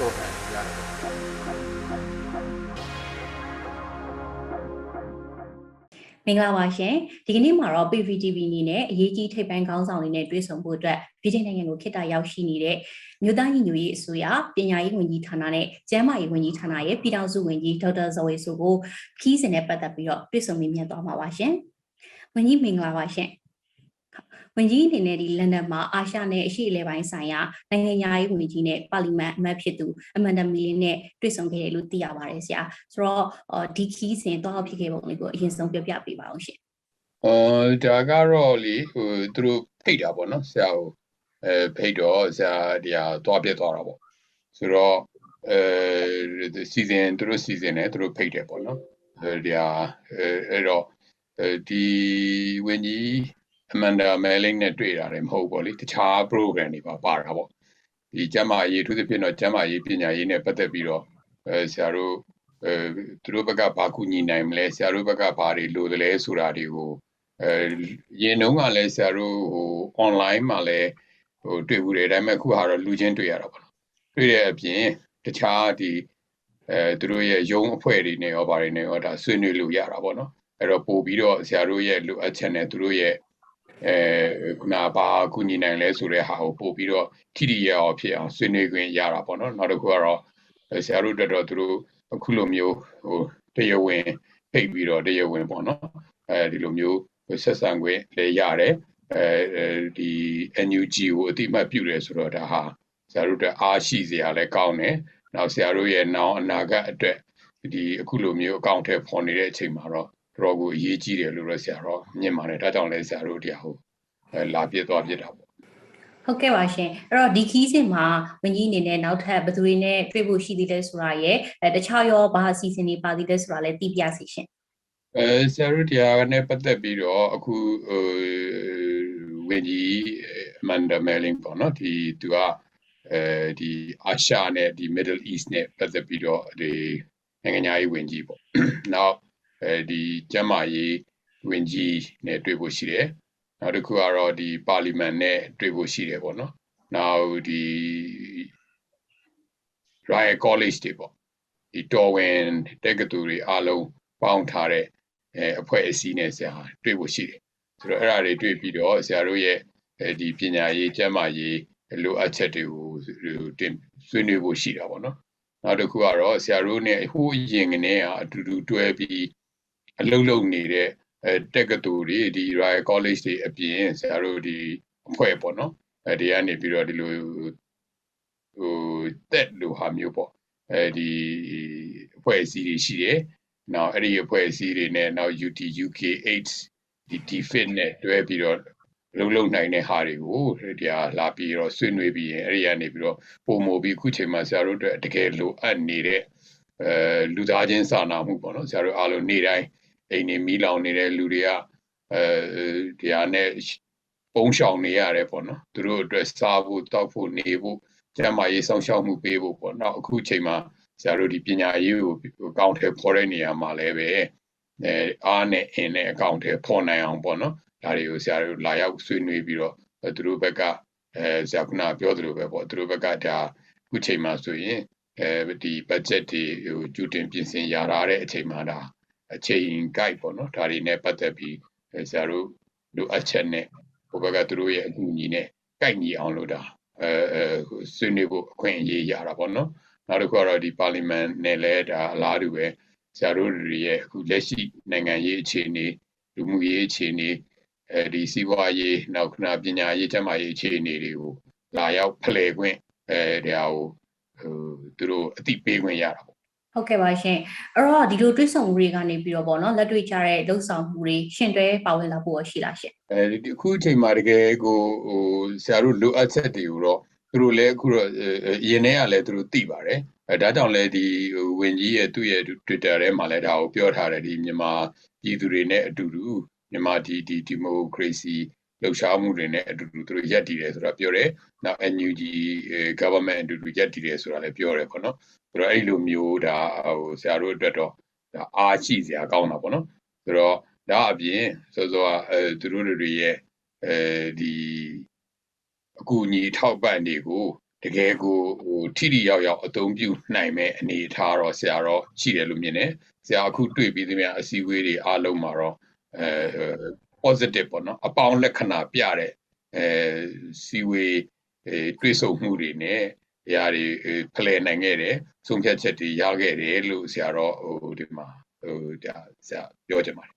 တော့တယ်ကြားတယ်မင်္ဂလာပါရှင်ဒီကနေ့မှာတော့ PVTV အနေနဲ့အရေးကြီးထိပ်ပိုင်းခေါင်းဆောင်တွေနဲ့တွေ့ဆုံဖို့အတွက်ပြည်ထောင်နိုင်ငံကိုခေတ္တရောက်ရှိနေတဲ့မြို့သားညီညွတ်ရေးအစိုးရပညာရေးဝန်ကြီးဌာနနဲ့ကျန်းမာရေးဝန်ကြီးဌာနရဲ့ပြည်ထောင်စုဝန်ကြီးဒေါက်တာဇော်ဝေဆိုကိုခီးစဉ်နဲ့ပတ်သက်ပြီးတော့တွေ့ဆုံမေးမြန်းသွားမှာပါရှင်ဝန်ကြီးမင်္ဂလာပါရှင် ဝန်ကြီးအနေနဲ့ဒီလန်ဒန်မှာအာရှနဲ့အရှေ့အလယ်ပိုင်းဆိုင်ရာနိုင်ငံရေးဝန်ကြီးနဲ့ပါလီမန်အမတ်ဖြစ်သူအမန်ဒမီလင်းနဲ့တွေ့ဆုံခဲ့တယ်လို့သိရပါတယ်ဆရာဆိုတော့အော်ဒီခီးစဉ်တော့ဖြစ်ခဲ့ပုံလေးကိုအရင်ဆုံးပြောပြပေးပါအောင်ရှင်အော်ဒါကတော့လေဟိုသူတို့ဖိတ်တာပေါ့နော်ဆရာကိုအဲဖိတ်တော့ဆရာဒီဟာသွားပြသွားတာပေါ့ဆိုတော့အဲစီစဉ်သူတို့စီစဉ်တယ်သူတို့ဖိတ်တယ်ပေါ့နော်အဲဒီဟာအဲအဲ့တော့အဲဒီဝင်းကြီး အမန်ဒါမဲလင်းနဲ့တွေ့တာလည်းမဟုတ်ပေါ့လေတခြား program တွေပါပါတာပေါ့ဒီကျမ်းမာရေးသူသဖြင့်တော့ကျမ်းမာရေးပညာရေးနဲ့ပတ်သက်ပြီးတော့အဲဆရာတို့အဲသူတို့ဘက်ကဘာကူညီနိုင်မလဲဆရာတို့ဘက်ကဘာတွေလိုတယ်လဲဆိုတာတွေကိုအဲရင်တုန်းကလည်းဆရာတို့ဟို online မှာလည်းဟိုတွေ့ဘူးတယ်ဒါပေမဲ့အခုဟာတော့လူချင်းတွေ့ရတာပေါ့နော်တွေ့တဲ့အပြင်တခြားဒီအဲသူတို့ရဲ့ရုံးအဖွဲ့တွေနဲ့ရောဗာတွေနဲ့ရောဒါဆွေးနွေးလို့ရတာပေါ့နော်အဲ့တော့ပို့ပြီးတော့ဆရာတို့ရဲ့လိုအပ်ချက်နဲ့သူတို့ရဲ့ အဲခုနဘာကူညီနိုင်လဲဆိုတဲ့ဟာကိုပို့ပြီးတော့ထိထိရအောင်ဖြစ်အောင်ဆွေးနွေးခွင့်ရတာပေါ့နော်နောက်တစ်ခုကတော့ဆရာတို့တက်တော့သူတို့အခုလိုမျိုးဟိုတရားဝင်ဖိတ်ပြီးတော့တရားဝင်ပေါ့နော်အဲဒီလိုမျိုးဆက်ဆံခွင့်လည်းရတယ်အဲဒီ NUG ကိုအတိအမှတ်ပြုတယ်ဆိုတော့ဒါဟာဆရာတို့အတွက်အားရှိစရာလည်းကောင်းတယ်နောက်ဆရာတို့ရဲ့နောင်အနာဂတ်အတွက်ဒီအခုလိုမျိုးအကောင့်ထဲပေါ်နေတဲ့အချိန်မှာတော့ တော်ကိုအရေးကြီးတယ်လို့တော့ဆရာတော့မြင်ပါတယ်ဒါကြောင့်လည်းဆရာတို့တရားဟိုလာပြစ်သွားပြစ်တာပေါ့ဟုတ်ကဲ့ပါရှင်အဲ့တော့ဒီခီးစဉ်မှာဝန်ကြီးအနေနဲ့နောက်ထပ်ဘယ်သူတွေနဲ့တွေ့ဖို့ရှိသေးလဲဆိုတာရဲ့အဲတခြားရောဘာအစီအစဉ်တွေပါသေးလဲဆိုတာလည်းသိပြစီရှင်အဲဆရာတို့တရားနဲ့ပတ်သက်ပြီးတော့အခုဟိုဝင်းကြီးအမန်ဒါမဲလင်းပေါ့နော်ဒီသူကအဲဒီအာရှနဲ့ဒီ Middle East နဲ့ပတ်သက်ပြီးတော့ဒီနိုင်ငံသားရေးဝင်ကြီးပေါ့နောက် အဲဒီကျမ်းမာရေးဝင်ကြီးနဲ့တွေ့ဖို့ရှိတယ်နောက်တစ်ခုကတော့ဒီပါလီမန်နဲ့တွေ့ဖို့ရှိတယ်ပေါ့နော်နောက်ဒီ Royal College တွေပေါ့ဒီတော်ဝင်တက္ကသိုလ်တွေအားလုံးပေါင်းထားတဲ့အဲအဖွဲ့အစည်းနဲ့ဆရာတွေ့ဖို့ရှိတယ်ဆိုတော့အဲ့ဒါတွေတွေ့ပြီးတော့ဆရာတို့ရဲ့အဲဒီပညာရေးကျန်းမာရေးလိုအပ်ချက်တွေကိုတင်ဆွေးနွေးဖို့ရှိတာပေါ့နော်နောက်တစ်ခုကတော့ဆရာတို့နဲ့ဟိုးရင်ကနေကအတူတူတွဲပြီး အလုပ်လုပ်နေတဲ့အဲတက္ကသိုလ်တွေဒီ Royal College တွေအပြင်ဆရာတို့ဒီအဖွဲ့ပေါ့နော်အဲဒီကနေပြီးတော့ဒီလိုဟိုတက်လိုဟာမျိုးပေါ့အဲဒီအဖွဲ့အစည်းတွေရှိတယ်နောက်အဲ့ဒီအဖွဲ့အစည်းတွေနဲ့နောက် UT UK 8ဒီ DFIT နဲ့တွဲပြီးတော့လုံလုံနိုင်တဲ့ဟာတွေကိုဒီဟာလာပြီးတော့ဆွေးနွေးပြီးရင်အဲ့ဒီကနေပြီးတော့ပုံမူပြီးခုချိန်မှာဆရာတို့အတွက်တကယ်လိုအပ်နေတဲ့အဲလူသားချင်းစာနာမှုပေါ့နော်ဆရာတို့အားလုံးနေ့တိုင်း အိမ်နေမီးလောင်နေတဲ့လူတွေကအဲဒီဟာနဲ့ပုံရှောင်နေရတယ်ပေါ့နော်သူတို့အတွက်စားဖို့တောက်ဖို့နေဖို့ကျန်းမာရေးစောင့်ရှောက်မှုပေးဖို့ပေါ့နောက်အခုချိန်မှာဆရာတို့ဒီပညာရေးကိုအကောင့်ထဲပေါ်တဲ့နေရာမှာလည်းပဲအဲအားနဲ့အင်းနဲ့အကောင့်ထဲပေါ်နိုင်အောင်ပေါ့နော်ဒါတွေကိုဆရာတို့လာရောက်ဆွေးနွေးပြီးတော့သူတို့ဘက်ကအဲဆရာကနာပြောသလိုပဲပေါ့သူတို့ဘက်ကဒါအခုချိန်မှာဆိုရင်အဲဒီ budget တွေဟိုကျူတင်ပြင်ဆင်ရထားတဲ့အချိန်မှာဒါ အချိန် guide ပေါ့နော်ဒါတွေနဲ့ပတ်သက်ပြီးဆရာတို့လိုအပ်ချက်နဲ့ဟိုဘက်ကသူတို့ရဲ့အကူအညီနဲ့ guide ညီအောင်လို့ဒါအဲအဲဆွေးနွေးဖို့အခွင့်အရေးရတာပေါ့နော်နောက်တစ်ခုကတော့ဒီပါလီမန်နဲ့လည်းဒါအလားတူပဲဆရာတို့တွေရဲ့အခုလက်ရှိနိုင်ငံရေးအခြေအနေလူမှုရေးအခြေအနေအဲဒီစီးပွားရေးနောက်ခဏပညာရေးကျန်းမာရေးအခြေအနေတွေကိုလာရောက်ဖလှယ်ခွင့်အဲဒီဟာကိုဟိုသူတို့အတိပေးခွင့်ရတာပေါ့ ဟုတ်ကဲ့ပါရှင်အဲ့တော့ဒီလိုတွေးဆောင်မှုတွေကနေပြီးတော့ဗောနော်လက်တွေ့ကြတဲ့လှုပ်ဆောင်မှုတွေရှင်တွဲပါဝင်လာဖို့ရှိလားရှင်အဲဒီအခုအချိန်မှာတကယ်ကိုဟိုဆရာတို့လိုအပ်ချက်တွေကိုတော့သူတို့လည်းအခုတော့အရင်တည်းကလည်းသူတို့သိပါတယ်အဲဒါကြောင့်လည်းဒီဟိုဝင်ကြီးရဲ့သူ့ရဲ့ Twitter ထဲမှာလည်းဒါကိုပြောထားတယ်ဒီမြန်မာပြည်သူတွေနဲ့အတူတူမြန်မာဒီဒီဒီမိုကရေစီ လှုပ်ရှားမှုတွေနဲ့အတူတူသူတို့ရက်တည်တယ်ဆိုတာပြောတယ်နောက် NUG government အတူတူရက်တည်တယ်ဆိုတာလည်းပြောတယ်ပေါ့နော်ဆိုတော့အဲ့လိုမျိုးဒါဟိုဆရာတို့အတွက်တော့ဒါအားရှိစရာကောင်းတာပေါ့နော်ဆိုတော့ဒါအပြင်စောစောအဲသူတို့တွေရဲ့အဲဒီအကူအညီထောက်ပံ့တွေကိုတကယ်ကိုဟိုထိထိရောက်ရောက်အသုံးပြုနိုင်မဲ့အနေအထားတော့ဆရာတော့ရှိတယ်လို့မြင်တယ်ဆရာအခုတွေ့ပြီးသမျှအစည်းအဝေးတွေအားလုံးမှာတော့အဲ positive ပေါ့နော်အပေါင်းလက္ခဏာပြတဲ့အဲစီဝေးအဲတွေ့ဆုံမှုတွေနဲ့အရာတွေဖလှယ်နိုင်ခဲ့တယ်ဆုံးဖြတ်ချက်တွေရခဲ့တယ်လို့ဆရာတော့ဟိုဒီမှာဟိုဒါဆရာပြောချင်ပါတယ်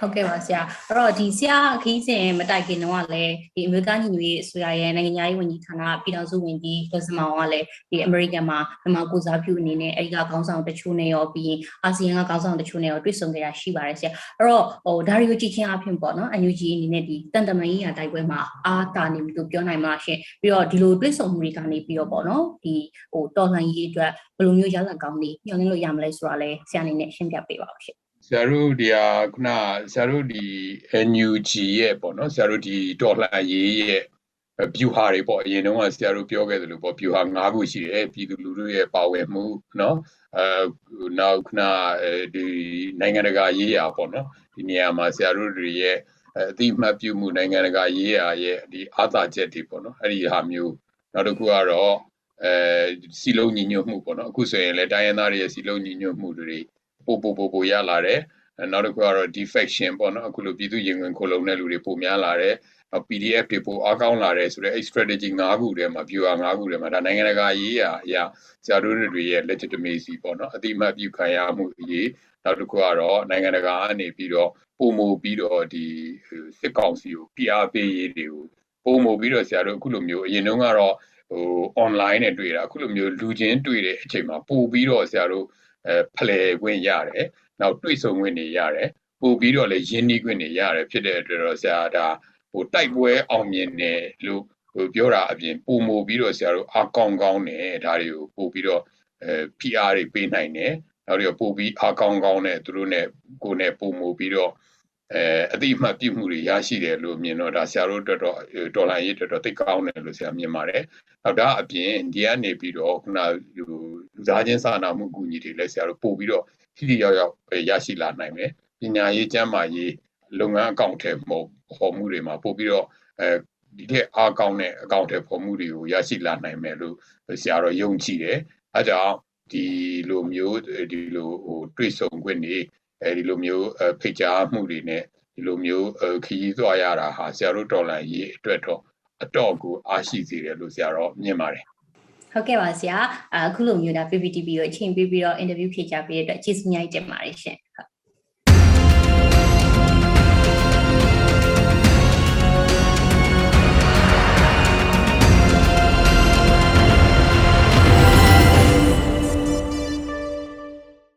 ဟုတ်ကဲ့ပါဆရာအဲ့တော့ဒီဆရာအခီးစဉ်မတိုင်ခင်တော့ကလည်းဒီအမေရိကန်ညီညွတ်ရေးအစိုးရရဲ့နိုင်ငံသားရေးဝန်ကြီးဌာနပြည်ထောင်စုဝန်ကြီးဒေါ်စမောင်ကလည်းဒီအမေရိကန်မှာမြန်မာကိုစားပြုအနေနဲ့အဲဒီကခေါင်းဆောင်တချို့နဲ့ရောပြီးရင်အာဆီယံကခေါင်းဆောင်တချို့နဲ့ရောတွေ့ဆုံကြရရှိပါတယ်ဆရာအဲ့တော့ဟိုဒါတွေကိုကြည့်ချင်းအဖြစ်ပေါ့နော် NUG အနေနဲ့ဒီတန်တမန်ရေးရာတိုက်ပွဲမှာအာတာနေပြီလို့ပြောနိုင်မှာရှင်ပြီးတော့ဒီလိုတွေ့ဆုံမှုတွေကနေပြီးတော့ပေါ့နော်ဒီဟိုတော်လှန်ရေးအတွက်ဘယ်လိုမျိုးရလဒ်ကောင်းတွေညှော်လင့်လို့ရမလဲဆိုတာလည်းဆရာအနေနဲ့ရှင်းပြပေးပါဦးရှင် ဆရာတို့ဒီဟာခုနဆရာတို့ဒီ NUG ရဲ့ပေါ့နော်ဆရာတို့ဒီဒေါ်လာရေးရဲ့ဗျူဟာတွေပေါ့အရင်တုန်းကဆရာတို့ပြောခဲ့သလိုပေါ့ဗျူဟာ၅ခုရှိတယ်ပြည်သူလူထုရဲ့ပါဝင်မှုနော်အဲနောက်ခုနဒီနိုင်ငံတကာရေးရာပေါ့နော်ဒီနေရာမှာဆရာတို့တွေရဲ့အတိမတ်ပြုမှုနိုင်ငံတကာရေးရာရဲ့ဒီအာသာချက်တွေပေါ့နော်အဲ့ဒီဟာမျိုးနောက်တစ်ခုကတော့အဲစီလုံးညီညွတ်မှုပေါ့နော်အခုဆိုရင်လည်းတိုင်းရင်းသားတွေရဲ့စီလုံးညီညွတ်မှုတွေ ပို့ပို့ပို့ပို့ရလာတယ်နောက်တစ်ခုကတော့ defection ပေါ့နော်အခုလိုပြည်သူရင်ဝင်ခိုလုံတဲ့လူတွေပိုများလာတယ် PDF တွေပိုအားကောင်းလာတယ်ဆိုတော့အဲ့ strategy ၅ခုထဲမှာ viewer ၅ခုထဲမှာဒါနိုင်ငံတကာရေးရာအရာဆရာတို့တွေရဲ့ legitimacy ပေါ့နော်အတိမတ်ပြုခံရမှုအရေးနောက်တစ်ခုကတော့နိုင်ငံတကာအနေပြီးတော့ပုံမူပြီးတော့ဒီစစ်ကောင်စီကို PR ပေးရေးတွေကိုပုံမူပြီးတော့ဆရာတို့အခုလိုမျိုးအရင်တုန်းကတော့ဟို online နဲ့တွေ့တာအခုလိုမျိုးလူချင်းတွေ့တဲ့အချိန်မှာပို့ပြီးတော့ဆရာတို့အဲ ဖလှယ်ခွင့်ရတယ်နောက်တွေ့ဆုံခွင့်တွေရတယ်ပို့ပြီးတော့လည်းယဉ်နီးခွင့်တွေရတယ်ဖြစ်တဲ့အတွက်တော့ဆရာဒါဟိုတိုက်ပွဲအောင်မြင်တယ်လို့ဟိုပြောတာအပြင်ပုံမူပြီးတော့ဆရာတို့အကောင်းကောင်းနဲ့ဒါတွေကိုပို့ပြီးတော့အဲ PR တွေပေးနိုင်တယ်နောက်ပြီးတော့ပို့ပြီးအကောင်းကောင်းနဲ့သူတို့နဲ့ကိုယ်နဲ့ပုံမူပြီးတော့အဲအတိအမှတ်ပြုမှုတွေရရှိတယ်လို့မြင်တော့ဒါဆရာတို့တော်တော်ဒေါ်လာရေးတော်တော်သိကောင်းတယ်လို့ဆရာမြင်ပါတယ်။နောက်ဒါအပြင်ဒီကနေပြီးတော့ခုနဟို လူသားချင်းစာနာမှုအကူအညီတွေလည်းဆရာတို့ပို့ပြီးတော့ထိထိရောက်ရောက်ရရှိလာနိုင်မယ်။ပညာရေးကျန်းမာရေးလုပ်ငန်းအကောင့်ထဲပုံဟော်မှုတွေမှာပို့ပြီးတော့အဲဒီတဲ့အားကောင်းတဲ့အကောင့်ထဲပေါ်မှုတွေကိုရရှိလာနိုင်မယ်လို့ဆရာတော်ယုံကြည်တယ်။အဲကြောင့်ဒီလိုမျိုးဒီလိုဟိုတွေ့ဆုံခွင့်တွေအဲဒီလိုမျိုးဖိတ်ကြားမှုတွေနဲ့ဒီလိုမျိုးခရီးသွားရတာဟာဆရာတို့တော်လန်ရေးအတွက်တော့အတော့ကိုအားရှိစေတယ်လို့ဆရာတော်မြင်ပါတယ် ဟုတ်ကဲ့ပါဆရာအခုလိုမျိုးဒါ PPTV ကိုအချိန်ပေးပြီးတော့ interview ဖြေချပေးတဲ့အတွက်ကျေးဇူးအများကြီးတင်ပါတယ်ရှင်ဟုတ်